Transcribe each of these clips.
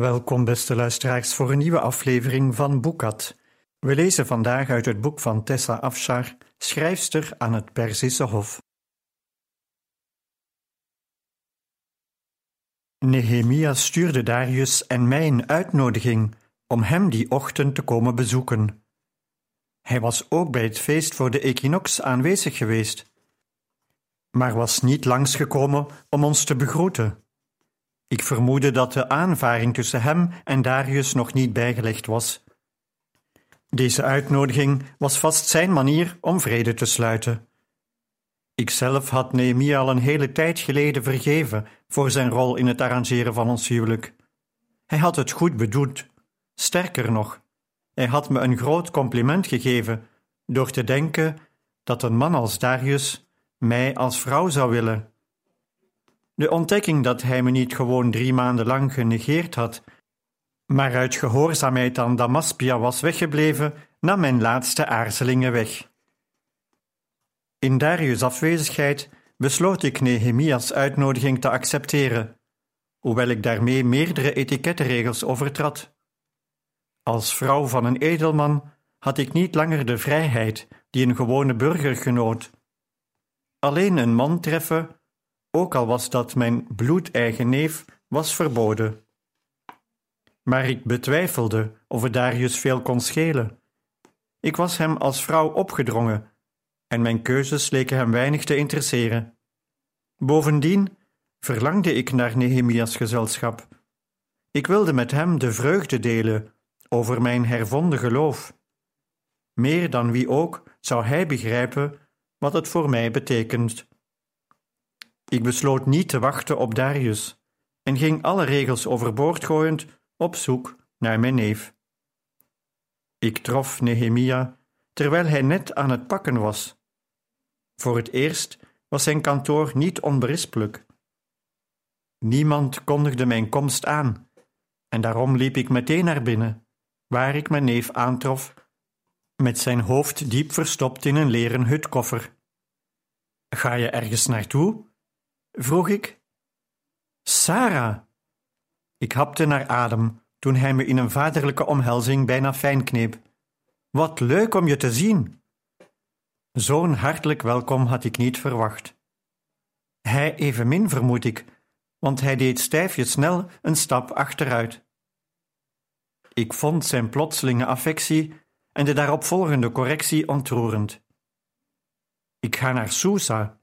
Welkom, beste luisteraars, voor een nieuwe aflevering van Boekat. We lezen vandaag uit het boek van Tessa Afshar, schrijfster aan het Perzische Hof. Nehemia stuurde Darius en mij een uitnodiging om hem die ochtend te komen bezoeken. Hij was ook bij het feest voor de equinox aanwezig geweest, maar was niet langsgekomen om ons te begroeten. Ik vermoedde dat de aanvaring tussen hem en Darius nog niet bijgelegd was. Deze uitnodiging was vast zijn manier om vrede te sluiten. Ikzelf had Nehemia al een hele tijd geleden vergeven voor zijn rol in het arrangeren van ons huwelijk. Hij had het goed bedoeld. Sterker nog, hij had me een groot compliment gegeven door te denken dat een man als Darius mij als vrouw zou willen. De ontdekking dat hij me niet gewoon drie maanden lang genegeerd had, maar uit gehoorzaamheid aan Damaspia was weggebleven, nam mijn laatste aarzelingen weg. In Darius' afwezigheid besloot ik Nehemia's uitnodiging te accepteren, hoewel ik daarmee meerdere etikettenregels overtrad. Als vrouw van een edelman had ik niet langer de vrijheid die een gewone burger genoot. Alleen een man treffen, ook al was dat mijn bloedeigen neef, was verboden. Maar ik betwijfelde of het Darius veel kon schelen. Ik was hem als vrouw opgedrongen en mijn keuzes leken hem weinig te interesseren. Bovendien verlangde ik naar Nehemia's gezelschap. Ik wilde met hem de vreugde delen over mijn hervonden geloof. Meer dan wie ook zou hij begrijpen wat het voor mij betekent. Ik besloot niet te wachten op Darius en ging alle regels overboord gooiend op zoek naar mijn neef. Ik trof Nehemia terwijl hij net aan het pakken was. Voor het eerst was zijn kantoor niet onberispelijk. Niemand kondigde mijn komst aan, en daarom liep ik meteen naar binnen, waar ik mijn neef aantrof, met zijn hoofd diep verstopt in een leren hutkoffer. Ga je ergens naartoe? Vroeg ik. Sarah! Ik hapte naar adem toen hij me in een vaderlijke omhelzing bijna fijn kneep. Wat leuk om je te zien! Zo'n hartelijk welkom had ik niet verwacht. Hij evenmin, vermoed ik, want hij deed stijfjes snel een stap achteruit. Ik vond zijn plotselinge affectie en de daaropvolgende correctie ontroerend. Ik ga naar Susa.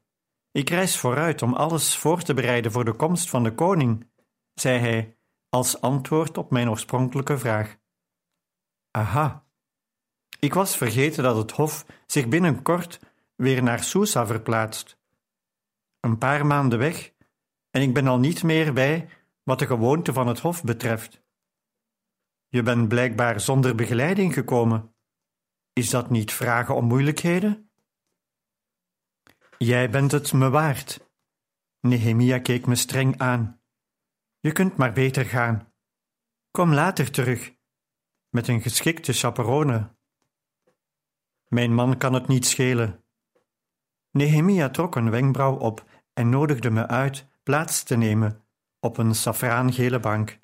Ik reis vooruit om alles voor te bereiden voor de komst van de koning, zei hij als antwoord op mijn oorspronkelijke vraag. Aha, ik was vergeten dat het Hof zich binnenkort weer naar Susa verplaatst. Een paar maanden weg en ik ben al niet meer bij wat de gewoonte van het Hof betreft. Je bent blijkbaar zonder begeleiding gekomen. Is dat niet vragen om moeilijkheden? Jij bent het me waard. Nehemia keek me streng aan. Je kunt maar beter gaan. Kom later terug, met een geschikte chaperone. Mijn man kan het niet schelen. Nehemia trok een wenkbrauw op en nodigde me uit plaats te nemen op een safraangele bank.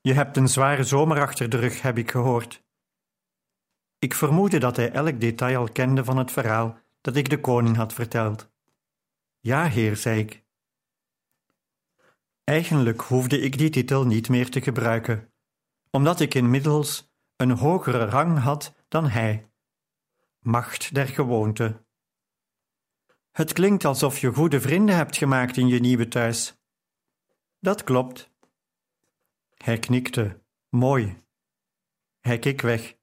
Je hebt een zware zomer achter de rug, heb ik gehoord. Ik vermoedde dat hij elk detail al kende van het verhaal dat ik de koning had verteld. Ja, heer, zei ik. Eigenlijk hoefde ik die titel niet meer te gebruiken, omdat ik inmiddels een hogere rang had dan hij macht der gewoonte. Het klinkt alsof je goede vrienden hebt gemaakt in je nieuwe thuis. Dat klopt. Hij knikte. Mooi. Hij keek weg.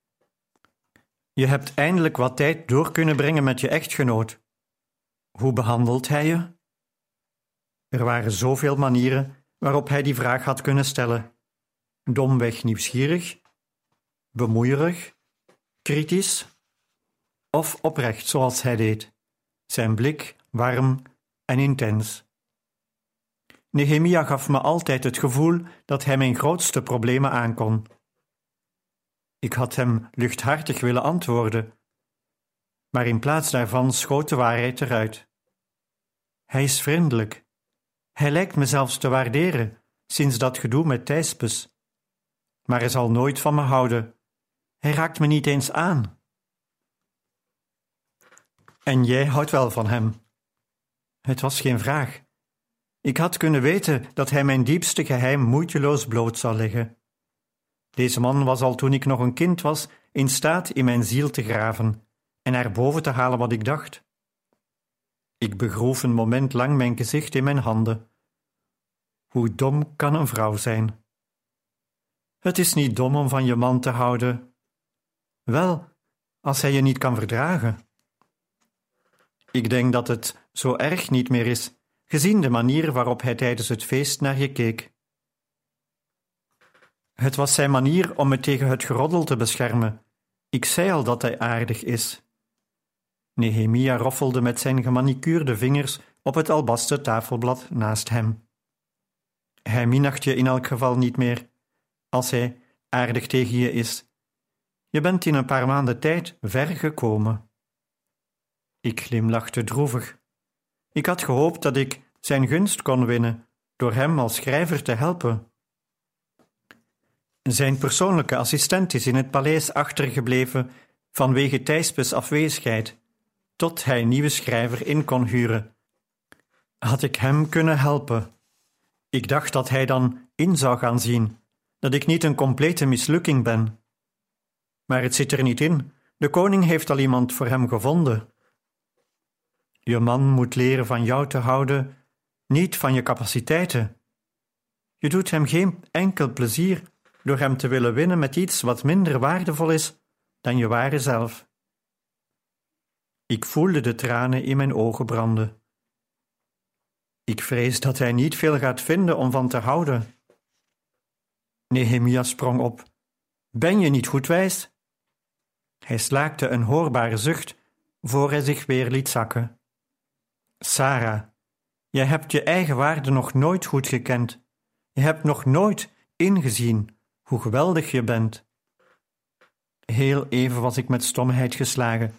Je hebt eindelijk wat tijd door kunnen brengen met je echtgenoot. Hoe behandelt hij je? Er waren zoveel manieren waarop hij die vraag had kunnen stellen. Domweg nieuwsgierig, bemoeierig, kritisch of oprecht zoals hij deed, zijn blik warm en intens. Nehemia gaf me altijd het gevoel dat hij mijn grootste problemen aankon. Ik had hem luchthartig willen antwoorden, maar in plaats daarvan schoot de waarheid eruit. Hij is vriendelijk. Hij lijkt me zelfs te waarderen sinds dat gedoe met Thijspes. Maar hij zal nooit van me houden. Hij raakt me niet eens aan. En jij houdt wel van hem. Het was geen vraag. Ik had kunnen weten dat hij mijn diepste geheim moeiteloos bloot zou leggen. Deze man was al toen ik nog een kind was in staat in mijn ziel te graven en naar boven te halen wat ik dacht. Ik begroef een moment lang mijn gezicht in mijn handen. Hoe dom kan een vrouw zijn? Het is niet dom om van je man te houden. Wel, als hij je niet kan verdragen. Ik denk dat het zo erg niet meer is, gezien de manier waarop hij tijdens het feest naar je keek. Het was zijn manier om me tegen het geroddel te beschermen. Ik zei al dat hij aardig is. Nehemia roffelde met zijn gemanicuurde vingers op het albasten tafelblad naast hem. Hij minacht je in elk geval niet meer, als hij aardig tegen je is. Je bent in een paar maanden tijd ver gekomen. Ik glimlachte droevig. Ik had gehoopt dat ik zijn gunst kon winnen door hem als schrijver te helpen. Zijn persoonlijke assistent is in het paleis achtergebleven vanwege Thijspes afwezigheid, tot hij nieuwe schrijver in kon huren. Had ik hem kunnen helpen? Ik dacht dat hij dan in zou gaan zien dat ik niet een complete mislukking ben. Maar het zit er niet in. De koning heeft al iemand voor hem gevonden. Je man moet leren van jou te houden, niet van je capaciteiten. Je doet hem geen enkel plezier door hem te willen winnen met iets wat minder waardevol is dan je ware zelf. Ik voelde de tranen in mijn ogen branden. Ik vrees dat hij niet veel gaat vinden om van te houden. Nehemia sprong op. Ben je niet goed wijs? Hij slaakte een hoorbare zucht voor hij zich weer liet zakken. Sarah, jij hebt je eigen waarde nog nooit goed gekend. Je hebt nog nooit ingezien hoe geweldig je bent. Heel even was ik met stomheid geslagen.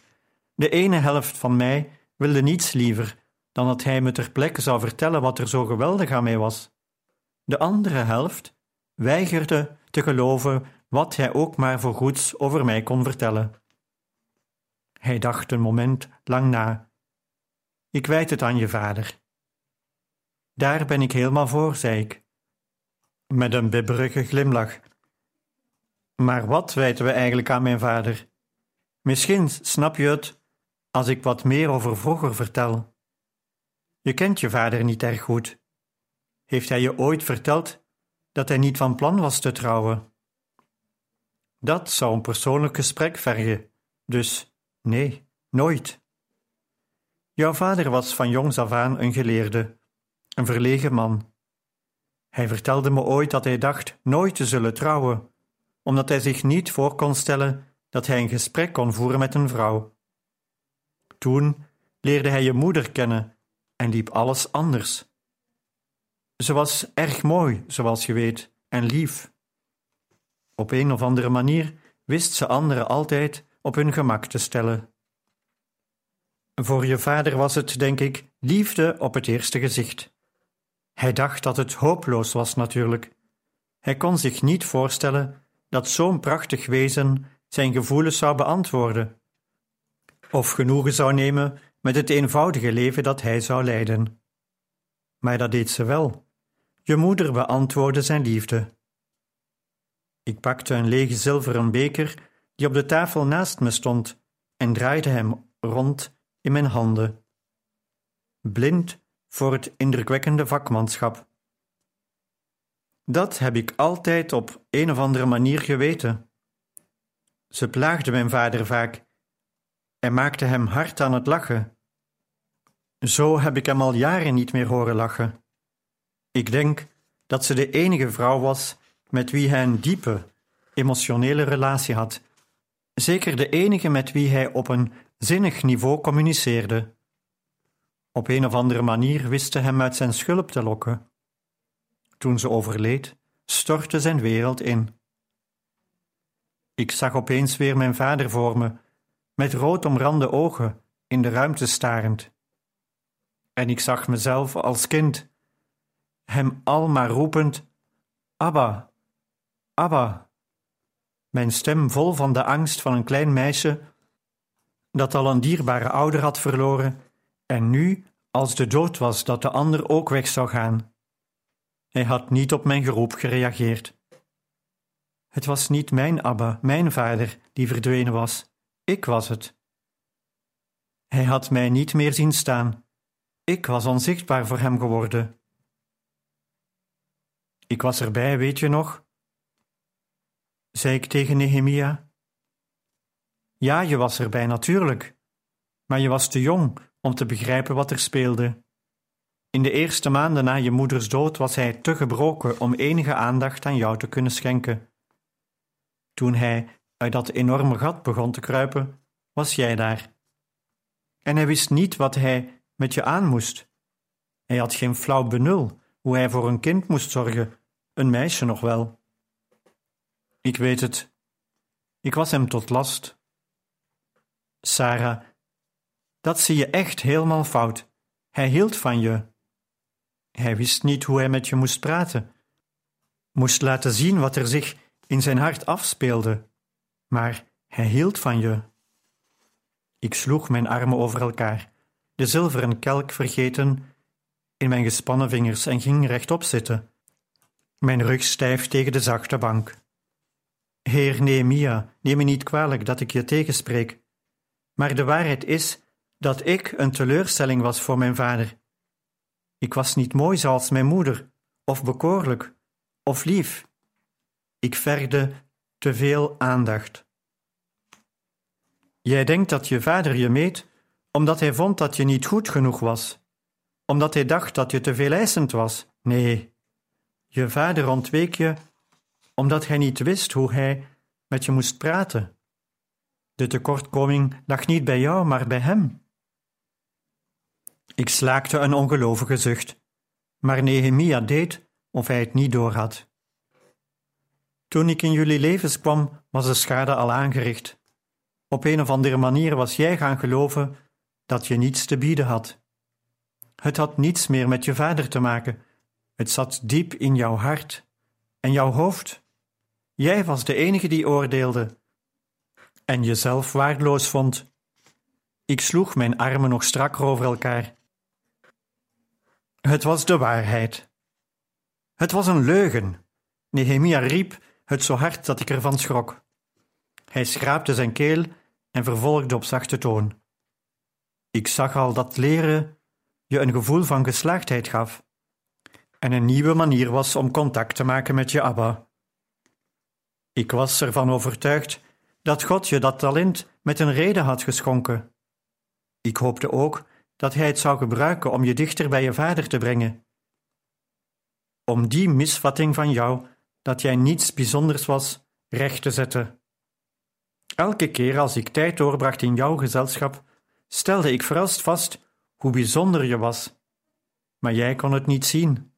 De ene helft van mij wilde niets liever dan dat hij me ter plekke zou vertellen wat er zo geweldig aan mij was. De andere helft weigerde te geloven wat hij ook maar voor goeds over mij kon vertellen. Hij dacht een moment lang na. Ik wijt het aan je vader. Daar ben ik helemaal voor, zei ik, met een bibberige glimlach. Maar wat wijten we eigenlijk aan mijn vader? Misschien snap je het als ik wat meer over vroeger vertel. Je kent je vader niet erg goed. Heeft hij je ooit verteld dat hij niet van plan was te trouwen? Dat zou een persoonlijk gesprek vergen, dus nee, nooit. Jouw vader was van jongs af aan een geleerde, een verlegen man. Hij vertelde me ooit dat hij dacht nooit te zullen trouwen, omdat hij zich niet voor kon stellen dat hij een gesprek kon voeren met een vrouw. Toen leerde hij je moeder kennen en liep alles anders. Ze was erg mooi, zoals je weet, en lief. Op een of andere manier wist ze anderen altijd op hun gemak te stellen. Voor je vader was het, denk ik, liefde op het eerste gezicht. Hij dacht dat het hopeloos was natuurlijk. Hij kon zich niet voorstellen dat zo'n prachtig wezen zijn gevoelens zou beantwoorden, of genoegen zou nemen met het eenvoudige leven dat hij zou leiden. Maar dat deed ze wel. Je moeder beantwoordde zijn liefde. Ik pakte een lege zilveren beker die op de tafel naast me stond en draaide hem rond in mijn handen. Blind voor het indrukwekkende vakmanschap. Dat heb ik altijd op een of andere manier geweten. Ze plaagde mijn vader vaak en maakte hem hard aan het lachen. Zo heb ik hem al jaren niet meer horen lachen. Ik denk dat ze de enige vrouw was met wie hij een diepe, emotionele relatie had. Zeker de enige met wie hij op een zinnig niveau communiceerde. Op een of andere manier wist ze hem uit zijn schulp te lokken. Toen ze overleed, stortte zijn wereld in. Ik zag opeens weer mijn vader voor me, met rood omrande ogen, in de ruimte starend. En ik zag mezelf als kind, hem al maar roepend: Abba, Abba. Mijn stem vol van de angst van een klein meisje dat al een dierbare ouder had verloren en nu, als de dood was, dat de ander ook weg zou gaan. Hij had niet op mijn geroep gereageerd. Het was niet mijn Abba, mijn vader, die verdwenen was. Ik was het. Hij had mij niet meer zien staan. Ik was onzichtbaar voor hem geworden. Ik was erbij, weet je nog? zei ik tegen Nehemia. Ja, je was erbij natuurlijk, maar je was te jong om te begrijpen wat er speelde. In de eerste maanden na je moeders dood was hij te gebroken om enige aandacht aan jou te kunnen schenken. Toen hij uit dat enorme gat begon te kruipen, was jij daar. En hij wist niet wat hij met je aan moest. Hij had geen flauw benul hoe hij voor een kind moest zorgen, een meisje nog wel. Ik weet het. Ik was hem tot last. Sarah, dat zie je echt helemaal fout. Hij hield van je. Hij wist niet hoe hij met je moest praten, moest laten zien wat er zich in zijn hart afspeelde, maar hij hield van je. Ik sloeg mijn armen over elkaar, de zilveren kelk vergeten in mijn gespannen vingers en ging rechtop zitten, mijn rug stijf tegen de zachte bank. Heer Nehemia, neem me niet kwalijk dat ik je tegenspreek, maar de waarheid is dat ik een teleurstelling was voor mijn vader. Ik was niet mooi zoals mijn moeder, of bekoorlijk, of lief. Ik vergde te veel aandacht. Jij denkt dat je vader je meet omdat hij vond dat je niet goed genoeg was, omdat hij dacht dat je te veel eisend was. Nee, je vader ontweek je omdat hij niet wist hoe hij met je moest praten. De tekortkoming lag niet bij jou, maar bij hem. Ik slaakte een ongelovige zucht, maar Nehemia deed of hij het niet doorhad. Toen ik in jullie levens kwam, was de schade al aangericht. Op een of andere manier was jij gaan geloven dat je niets te bieden had. Het had niets meer met je vader te maken. Het zat diep in jouw hart en jouw hoofd. Jij was de enige die oordeelde en jezelf waardeloos vond. Ik sloeg mijn armen nog strakker over elkaar. Het was de waarheid. Het was een leugen. Nehemia riep het zo hard dat ik ervan schrok. Hij schraapte zijn keel en vervolgde op zachte toon. Ik zag al dat leren je een gevoel van geslaagdheid gaf en een nieuwe manier was om contact te maken met je Abba. Ik was ervan overtuigd dat God je dat talent met een reden had geschonken. Ik hoopte ook dat Hij het zou gebruiken om je dichter bij je vader te brengen. Om die misvatting van jou, dat jij niets bijzonders was, recht te zetten. Elke keer als ik tijd doorbracht in jouw gezelschap, stelde ik verrast vast hoe bijzonder je was. Maar jij kon het niet zien.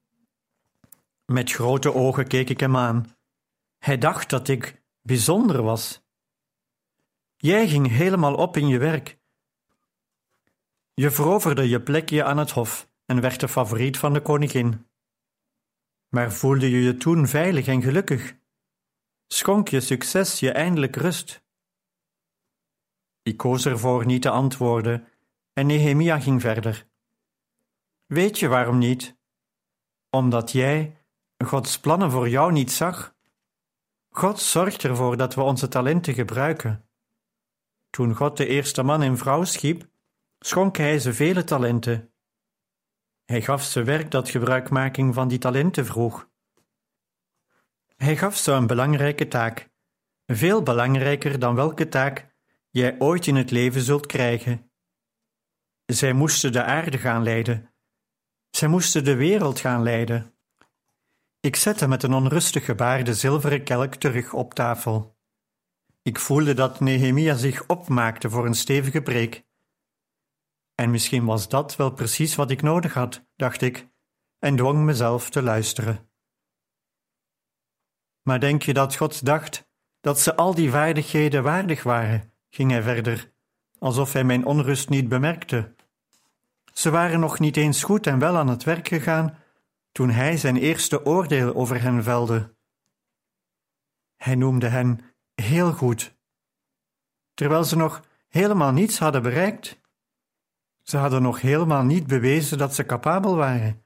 Met grote ogen keek ik hem aan. Hij dacht dat ik bijzonder was. Jij ging helemaal op in je werk. Je veroverde je plekje aan het hof en werd de favoriet van de koningin. Maar voelde je je toen veilig en gelukkig? Schonk je succes je eindelijk rust? Ik koos ervoor niet te antwoorden en Nehemia ging verder. Weet je waarom niet? Omdat jij Gods plannen voor jou niet zag. God zorgt ervoor dat we onze talenten gebruiken. Toen God de eerste man en vrouw schiep, schonk hij ze vele talenten. Hij gaf ze werk dat gebruikmaking van die talenten vroeg. Hij gaf ze een belangrijke taak, veel belangrijker dan welke taak jij ooit in het leven zult krijgen. Zij moesten de aarde gaan leiden. Zij moesten de wereld gaan leiden. Ik zette met een onrustig gebaar de zilveren kelk terug op tafel. Ik voelde dat Nehemia zich opmaakte voor een stevige preek. En misschien was dat wel precies wat ik nodig had, dacht ik, en dwong mezelf te luisteren. Maar denk je dat God dacht dat ze al die vaardigheden waardig waren? ging hij verder, alsof hij mijn onrust niet bemerkte. Ze waren nog niet eens goed en wel aan het werk gegaan toen hij zijn eerste oordeel over hen velde. Hij noemde hen heel goed, terwijl ze nog helemaal niets hadden bereikt. Ze hadden nog helemaal niet bewezen dat ze capabel waren.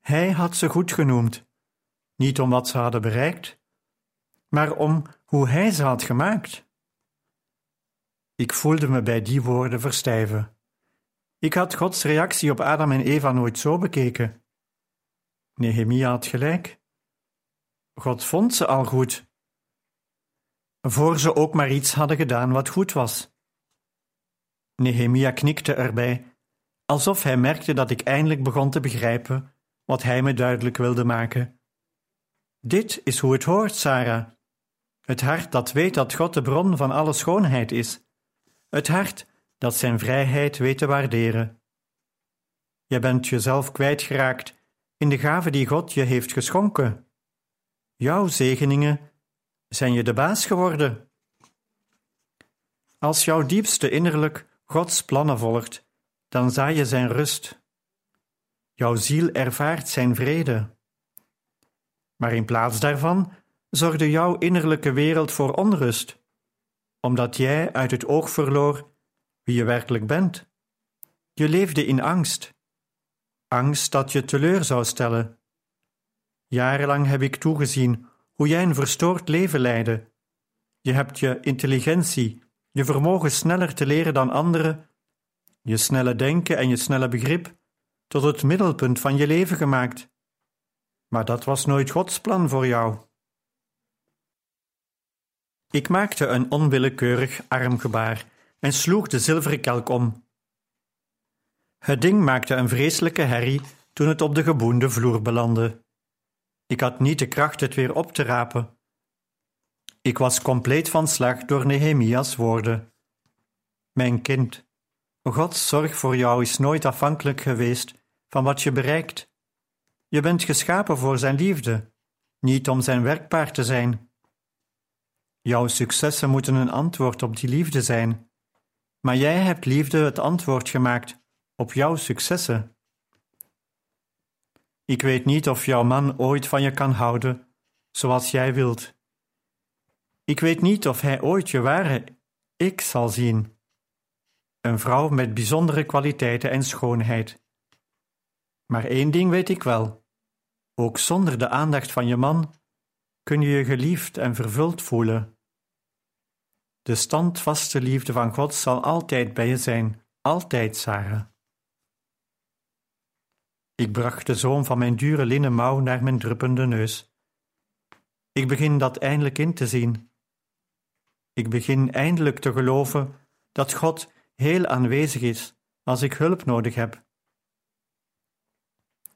Hij had ze goed genoemd, niet om wat ze hadden bereikt, maar om hoe hij ze had gemaakt. Ik voelde me bij die woorden verstijven. Ik had Gods reactie op Adam en Eva nooit zo bekeken. Nehemia had gelijk. God vond ze al goed, voor ze ook maar iets hadden gedaan wat goed was. Nehemia knikte erbij, alsof hij merkte dat ik eindelijk begon te begrijpen wat hij me duidelijk wilde maken. Dit is hoe het hoort, Sarah. Het hart dat weet dat God de bron van alle schoonheid is. Het hart dat zijn vrijheid weet te waarderen. Je bent jezelf kwijtgeraakt in de gave die God je heeft geschonken. Jouw zegeningen zijn je de baas geworden. Als jouw diepste innerlijk Gods plannen volgt, dan zaai je zijn rust. Jouw ziel ervaart zijn vrede. Maar in plaats daarvan zorgde jouw innerlijke wereld voor onrust, omdat jij uit het oog verloor wie je werkelijk bent. Je leefde in angst, angst dat je teleur zou stellen. Jarenlang heb ik toegezien hoe jij een verstoord leven leidde. Je hebt je intelligentie, je vermogen sneller te leren dan anderen, je snelle denken en je snelle begrip tot het middelpunt van je leven gemaakt. Maar dat was nooit Gods plan voor jou. Ik maakte een onwillekeurig armgebaar en sloeg de zilveren kelk om. Het ding maakte een vreselijke herrie toen het op de geboende vloer belandde. Ik had niet de kracht het weer op te rapen. Ik was compleet van slag door Nehemia's woorden. Mijn kind, Gods zorg voor jou is nooit afhankelijk geweest van wat je bereikt. Je bent geschapen voor Zijn liefde, niet om Zijn werkpaard te zijn. Jouw successen moeten een antwoord op die liefde zijn, maar jij hebt liefde het antwoord gemaakt op jouw successen. Ik weet niet of jouw man ooit van je kan houden zoals jij wilt. Ik weet niet of hij ooit je ware ik zal zien. Een vrouw met bijzondere kwaliteiten en schoonheid. Maar één ding weet ik wel: ook zonder de aandacht van je man kun je je geliefd en vervuld voelen. De standvaste liefde van God zal altijd bij je zijn, altijd, Sarah. Ik bracht de zoom van mijn dure linnen mouw naar mijn druppende neus. Ik begin dat eindelijk in te zien. Ik begin eindelijk te geloven dat God heel aanwezig is als ik hulp nodig heb.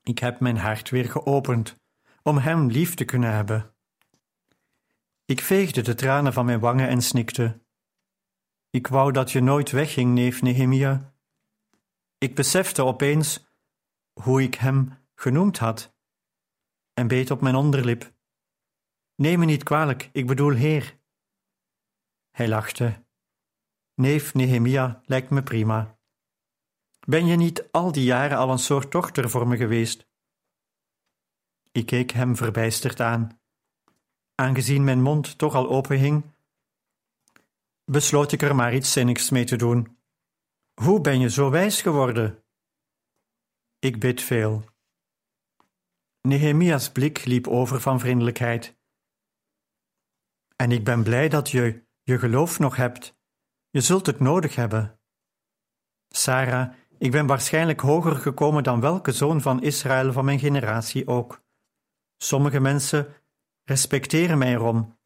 Ik heb mijn hart weer geopend om Hem lief te kunnen hebben. Ik veegde de tranen van mijn wangen en snikte. Ik wou dat je nooit wegging, neef Nehemia. Ik besefte opeens hoe ik hem genoemd had en beet op mijn onderlip. Neem me niet kwalijk, ik bedoel Heer. Hij lachte. Neef Nehemia lijkt me prima. Ben je niet al die jaren al een soort dochter voor me geweest? Ik keek hem verbijsterd aan. Aangezien mijn mond toch al open hing, besloot ik er maar iets zinnigs mee te doen. Hoe ben je zo wijs geworden? Ik bid veel. Nehemia's blik liep over van vriendelijkheid. En ik ben blij dat je je geloof nog hebt. Je zult het nodig hebben. Sarah, ik ben waarschijnlijk hoger gekomen dan welke zoon van Israël van mijn generatie ook. Sommige mensen respecteren mij erom,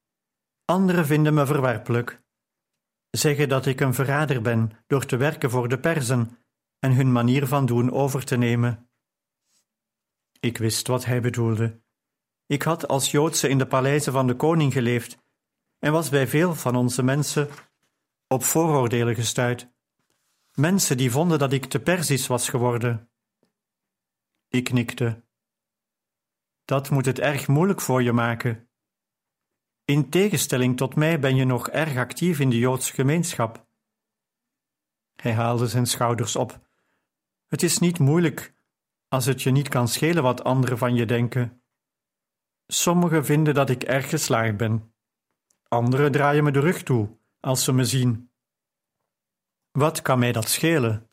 anderen vinden me verwerpelijk. Zeggen dat ik een verrader ben door te werken voor de Perzen en hun manier van doen over te nemen. Ik wist wat hij bedoelde. Ik had als Joodse in de paleizen van de koning geleefd en was bij veel van onze mensen op vooroordelen gestuurd. Mensen die vonden dat ik te Perzisch was geworden. Ik knikte. Dat moet het erg moeilijk voor je maken. In tegenstelling tot mij ben je nog erg actief in de Joodse gemeenschap. Hij haalde zijn schouders op. Het is niet moeilijk als het je niet kan schelen wat anderen van je denken. Sommigen vinden dat ik erg geslaagd ben. Anderen draaien me de rug toe als ze me zien. Wat kan mij dat schelen,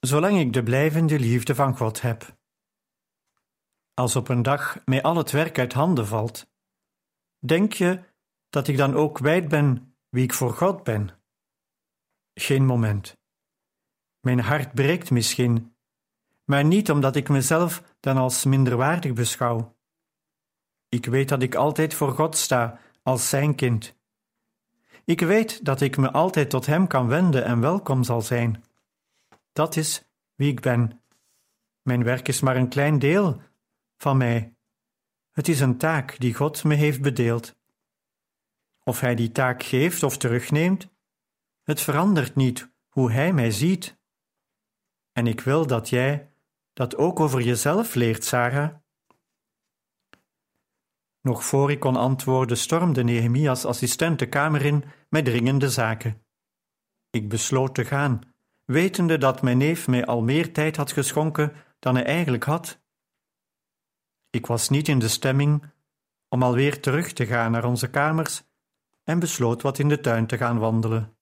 zolang ik de blijvende liefde van God heb? Als op een dag mij al het werk uit handen valt, denk je dat ik dan ook kwijt ben wie ik voor God ben? Geen moment. Mijn hart breekt misschien, maar niet omdat ik mezelf dan als minderwaardig beschouw. Ik weet dat ik altijd voor God sta als Zijn kind. Ik weet dat ik me altijd tot Hem kan wenden en welkom zal zijn. Dat is wie ik ben. Mijn werk is maar een klein deel van mij. Het is een taak die God me heeft bedeeld. Of Hij die taak geeft of terugneemt, het verandert niet hoe Hij mij ziet. En ik wil dat jij dat ook over jezelf leert, Sarah. Nog voor ik kon antwoorden, stormde Nehemias assistent de kamer in met dringende zaken. Ik besloot te gaan, wetende dat mijn neef mij al meer tijd had geschonken dan hij eigenlijk had. Ik was niet in de stemming om alweer terug te gaan naar onze kamers en besloot wat in de tuin te gaan wandelen.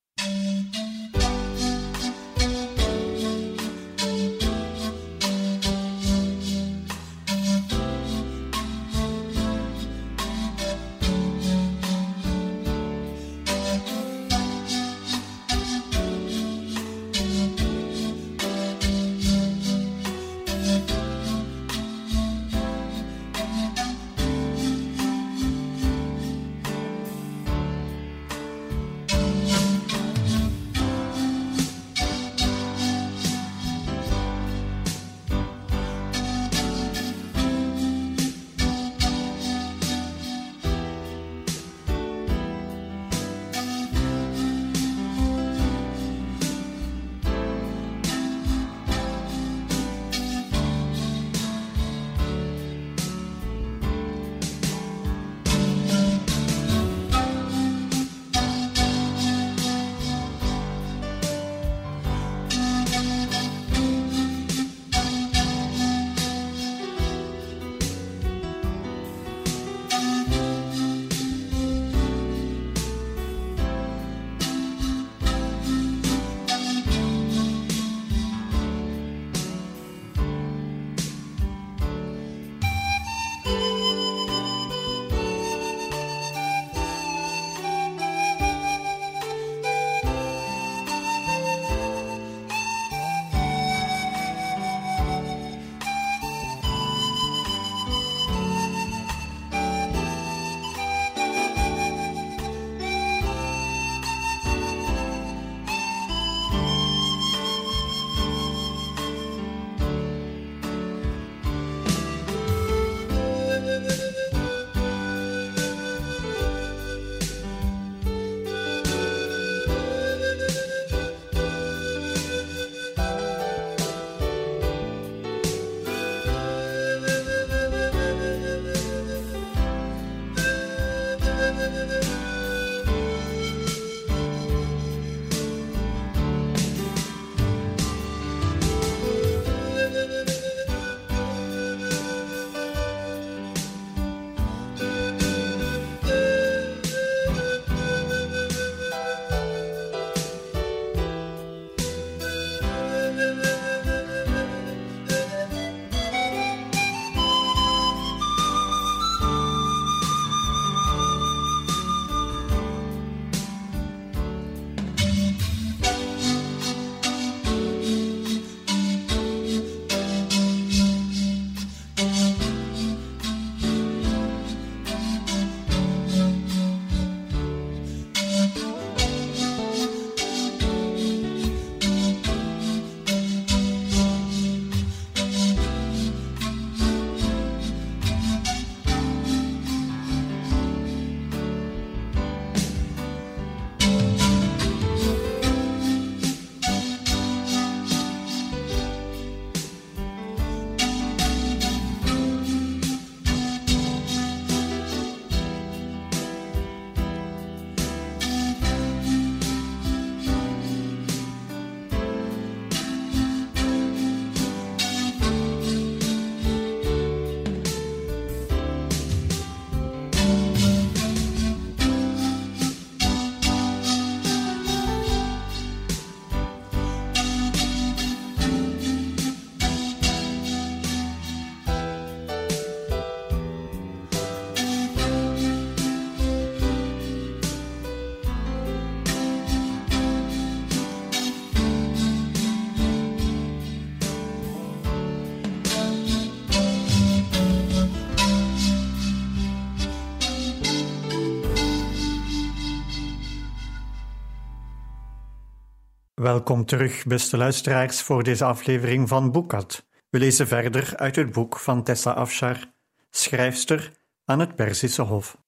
Welkom terug, beste luisteraars, voor deze aflevering van Boekat. We lezen verder uit het boek van Tessa Afshar, schrijfster aan het Perzische Hof.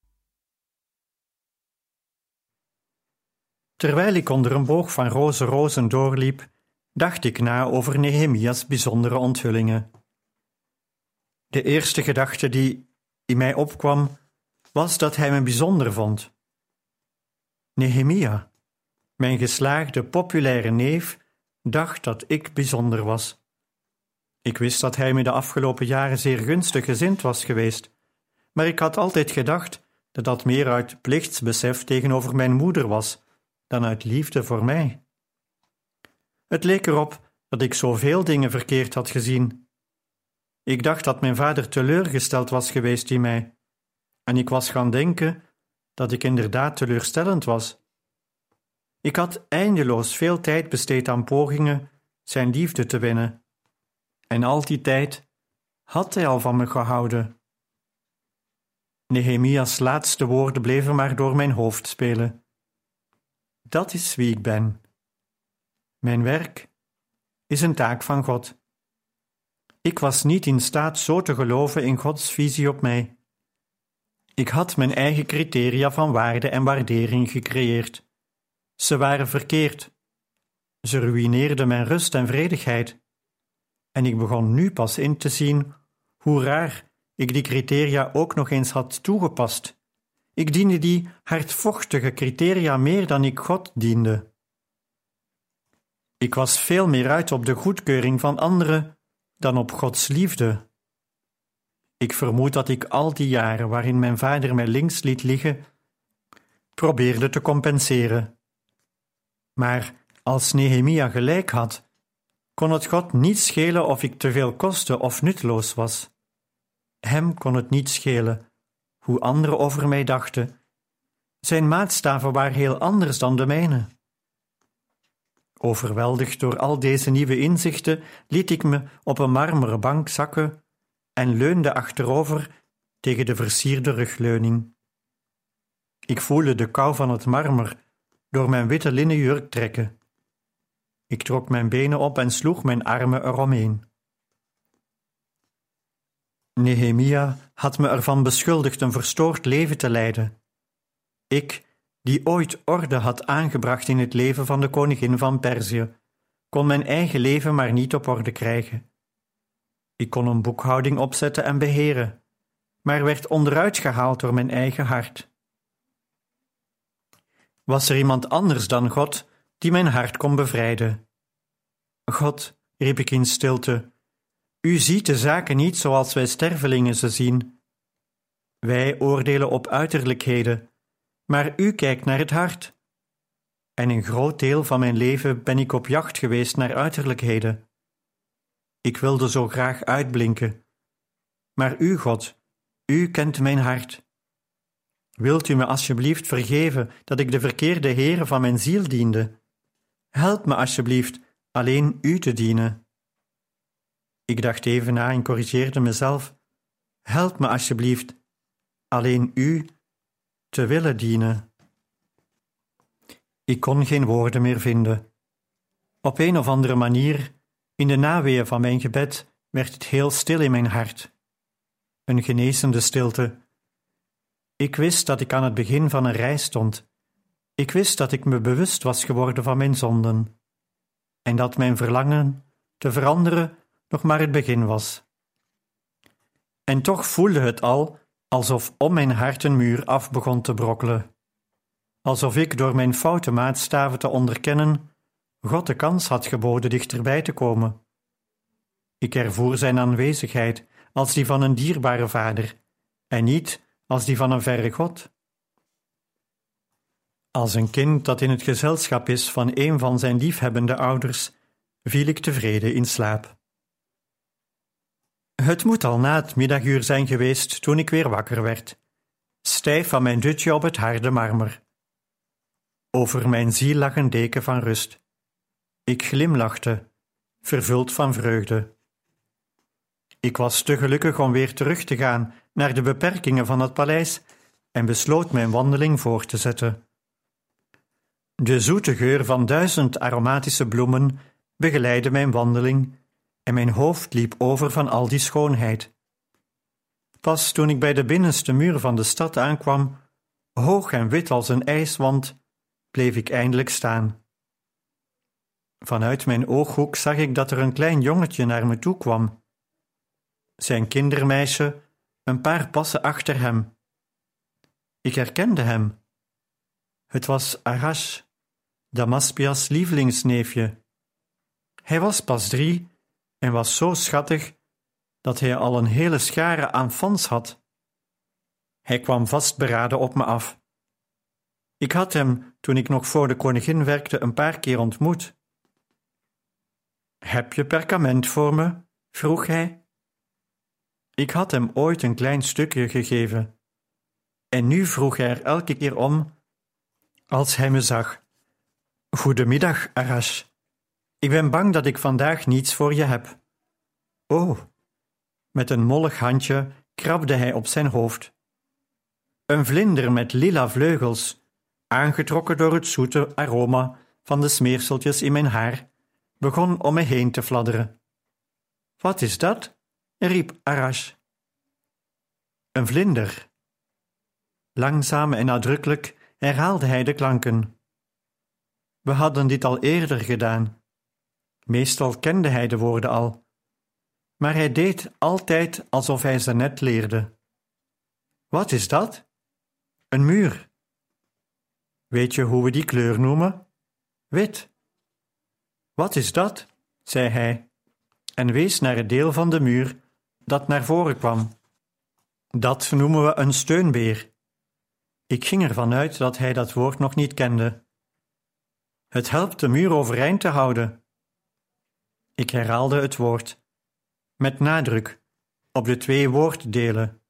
Terwijl ik onder een boog van roze rozen doorliep, dacht ik na over Nehemia's bijzondere onthullingen. De eerste gedachte die in mij opkwam, was dat hij me bijzonder vond. Nehemia, mijn geslaagde populaire neef, dacht dat ik bijzonder was. Ik wist dat hij me de afgelopen jaren zeer gunstig gezind was geweest, maar ik had altijd gedacht dat dat meer uit plichtsbesef tegenover mijn moeder was dan uit liefde voor mij. Het leek erop dat ik zoveel dingen verkeerd had gezien. Ik dacht dat mijn vader teleurgesteld was geweest in mij, en ik was gaan denken dat ik inderdaad teleurstellend was. Ik had eindeloos veel tijd besteed aan pogingen zijn liefde te winnen, en al die tijd had hij al van me gehouden. Nehemia's laatste woorden bleven maar door mijn hoofd spelen. Dat is wie ik ben. Mijn werk is een taak van God. Ik was niet in staat zo te geloven in Gods visie op mij. Ik had mijn eigen criteria van waarde en waardering gecreëerd. Ze waren verkeerd. Ze ruïneerden mijn rust en vredigheid. En ik begon nu pas in te zien hoe raar ik die criteria ook nog eens had toegepast. Ik diende die hardvochtige criteria meer dan ik God diende. Ik was veel meer uit op de goedkeuring van anderen dan op Gods liefde. Ik vermoed dat ik al die jaren waarin mijn vader mij links liet liggen, probeerde te compenseren. Maar als Nehemia gelijk had, kon het God niet schelen of ik te veel kostte of nutteloos was. Hem kon het niet schelen hoe anderen over mij dachten. Zijn maatstaven waren heel anders dan de mijne. Overweldigd door al deze nieuwe inzichten, liet ik me op een marmeren bank zakken en leunde achterover tegen de versierde rugleuning. Ik voelde de kou van het marmer door mijn witte linnen jurk trekken. Ik trok mijn benen op en sloeg mijn armen eromheen. Nehemia had me ervan beschuldigd een verstoord leven te leiden. Ik, die ooit orde had aangebracht in het leven van de koningin van Perzië, kon mijn eigen leven maar niet op orde krijgen. Ik kon een boekhouding opzetten en beheren, maar werd onderuit gehaald door mijn eigen hart. Was er iemand anders dan God die mijn hart kon bevrijden? God, riep ik in stilte, u ziet de zaken niet zoals wij stervelingen ze zien. Wij oordelen op uiterlijkheden, maar u kijkt naar het hart. En een groot deel van mijn leven ben ik op jacht geweest naar uiterlijkheden. Ik wilde zo graag uitblinken. Maar u, God, u kent mijn hart. Wilt u me alsjeblieft vergeven dat ik de verkeerde heren van mijn ziel diende? Help me alsjeblieft alleen u te dienen. Ik dacht even na en corrigeerde mezelf. Help me alsjeblieft alleen u te willen dienen. Ik kon geen woorden meer vinden. Op een of andere manier, in de naweeën van mijn gebed, werd het heel stil in mijn hart. Een genezende stilte. Ik wist dat ik aan het begin van een reis stond. Ik wist dat ik me bewust was geworden van mijn zonden. En dat mijn verlangen te veranderen nog maar het begin was. En toch voelde het al alsof om mijn hart een muur af begon te brokkelen. Alsof ik door mijn foute maatstaven te onderkennen God de kans had geboden dichterbij te komen. Ik ervoer zijn aanwezigheid als die van een dierbare vader en niet als die van een verre God. Als een kind dat in het gezelschap is van een van zijn liefhebbende ouders, viel ik tevreden in slaap. Het moet al na het middaguur zijn geweest toen ik weer wakker werd, stijf van mijn dutje op het harde marmer. Over mijn ziel lag een deken van rust. Ik glimlachte, vervuld van vreugde. Ik was te gelukkig om weer terug te gaan naar de beperkingen van het paleis en besloot mijn wandeling voor te zetten. De zoete geur van duizend aromatische bloemen begeleidde mijn wandeling en mijn hoofd liep over van al die schoonheid. Pas toen ik bij de binnenste muur van de stad aankwam, hoog en wit als een ijswand, bleef ik eindelijk staan. Vanuit mijn ooghoek zag ik dat er een klein jongetje naar me toe kwam. Zijn kindermeisje een paar passen achter hem. Ik herkende hem. Het was Arash, Damaspia's lievelingsneefje. Hij was pas drie en was zo schattig dat hij al een hele schare aan fans had. Hij kwam vastberaden op me af. Ik had hem, toen ik nog voor de koningin werkte, een paar keer ontmoet. Heb je perkament voor me? vroeg hij. Ik had hem ooit een klein stukje gegeven. En nu vroeg hij er elke keer om als hij me zag. Goedemiddag, Arash. Ik ben bang dat ik vandaag niets voor je heb. Oh, met een mollig handje krabde hij op zijn hoofd. Een vlinder met lila vleugels, aangetrokken door het zoete aroma van de smeerseltjes in mijn haar, begon om me heen te fladderen. Wat is dat? Riep Arash. Een vlinder. Langzaam en nadrukkelijk herhaalde hij de klanken. We hadden dit al eerder gedaan. Meestal kende hij de woorden al, maar hij deed altijd alsof hij ze net leerde. Wat is dat? Een muur. Weet je hoe we die kleur noemen? Wit. Wat is dat? zei hij, en wees naar het deel van de muur dat naar voren kwam. Dat noemen we een steunbeer. Ik ging ervan uit dat hij dat woord nog niet kende. Het helpt de muur overeind te houden. Ik herhaalde het woord, met nadruk, op de twee woorddelen,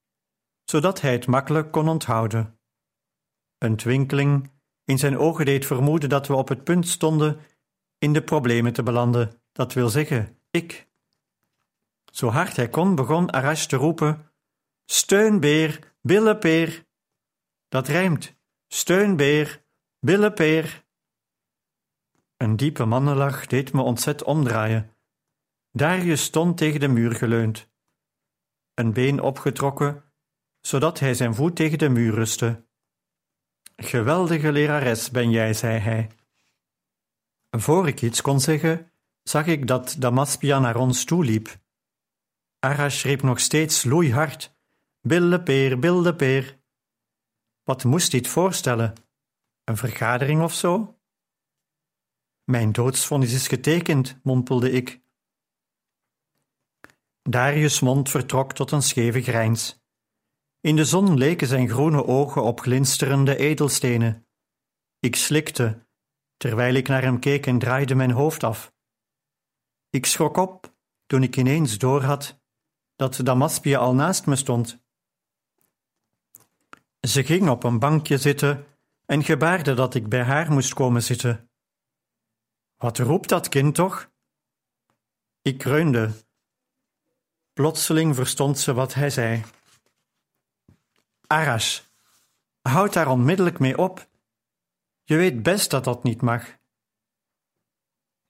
zodat hij het makkelijk kon onthouden. Een twinkeling in zijn ogen deed vermoeden dat we op het punt stonden in de problemen te belanden, dat wil zeggen, ik. Zo hard hij kon, begon Arash te roepen: Steunbeer, billenpeer. Dat rijmt. Steunbeer, billenpeer. Een diepe mannenlach deed me ontzet omdraaien. Darius stond tegen de muur geleund, een been opgetrokken, zodat hij zijn voet tegen de muur rustte. Geweldige lerares ben jij, zei hij. Voor ik iets kon zeggen, zag ik dat Damaspia naar ons toeliep. Arash riep nog steeds loeihard: Billepeer, billepeer. Wat moest dit voorstellen? Een vergadering of zo? Mijn doodsvonnis is getekend, mompelde ik. Darius' mond vertrok tot een scheve grijns. In de zon leken zijn groene ogen op glinsterende edelstenen. Ik slikte, terwijl ik naar hem keek en draaide mijn hoofd af. Ik schrok op toen ik ineens doorhad dat Damaspia al naast me stond. Ze ging op een bankje zitten en gebaarde dat ik bij haar moest komen zitten. Wat roept dat kind toch? Ik kreunde. Plotseling verstond ze wat hij zei. Arash, houd daar onmiddellijk mee op. Je weet best dat dat niet mag.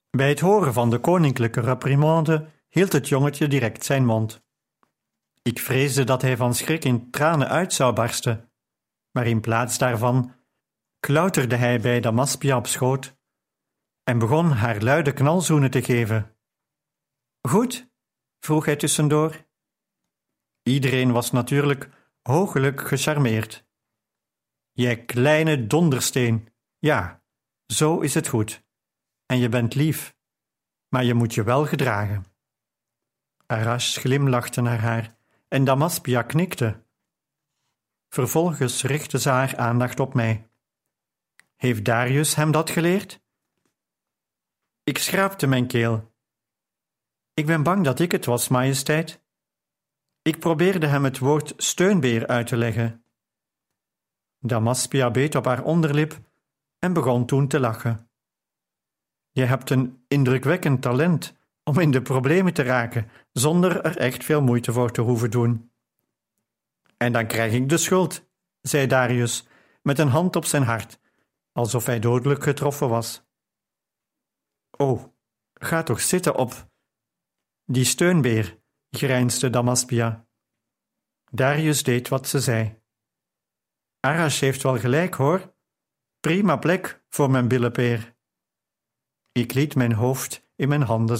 Bij het horen van de koninklijke reprimande hield het jongetje direct zijn mond. Ik vreesde dat hij van schrik in tranen uit zou barsten, maar in plaats daarvan klauterde hij bij Damaspia op schoot en begon haar luide knalzoenen te geven. Goed? vroeg hij tussendoor. Iedereen was natuurlijk hoogelijk gecharmeerd. Jij kleine dondersteen, ja, zo is het goed. En je bent lief, maar je moet je wel gedragen. Arash glimlachte naar haar en Damaspia knikte. Vervolgens richtte ze haar aandacht op mij. Heeft Darius hem dat geleerd? Ik schraapte mijn keel. Ik ben bang dat ik het was, majesteit. Ik probeerde hem het woord steunbeer uit te leggen. Damaspia beet op haar onderlip en begon toen te lachen. Je hebt een indrukwekkend talent om in de problemen te raken, zonder er echt veel moeite voor te hoeven doen. En dan krijg ik de schuld, zei Darius, met een hand op zijn hart. alsof hij dodelijk getroffen was. Oh, ga toch zitten op. Die steunbeer, grijnsde Damaspia. Darius deed wat ze zei. Arash heeft wel gelijk, hoor. Prima plek voor mijn billenpeer. Ik liet mijn hoofd in mijn handen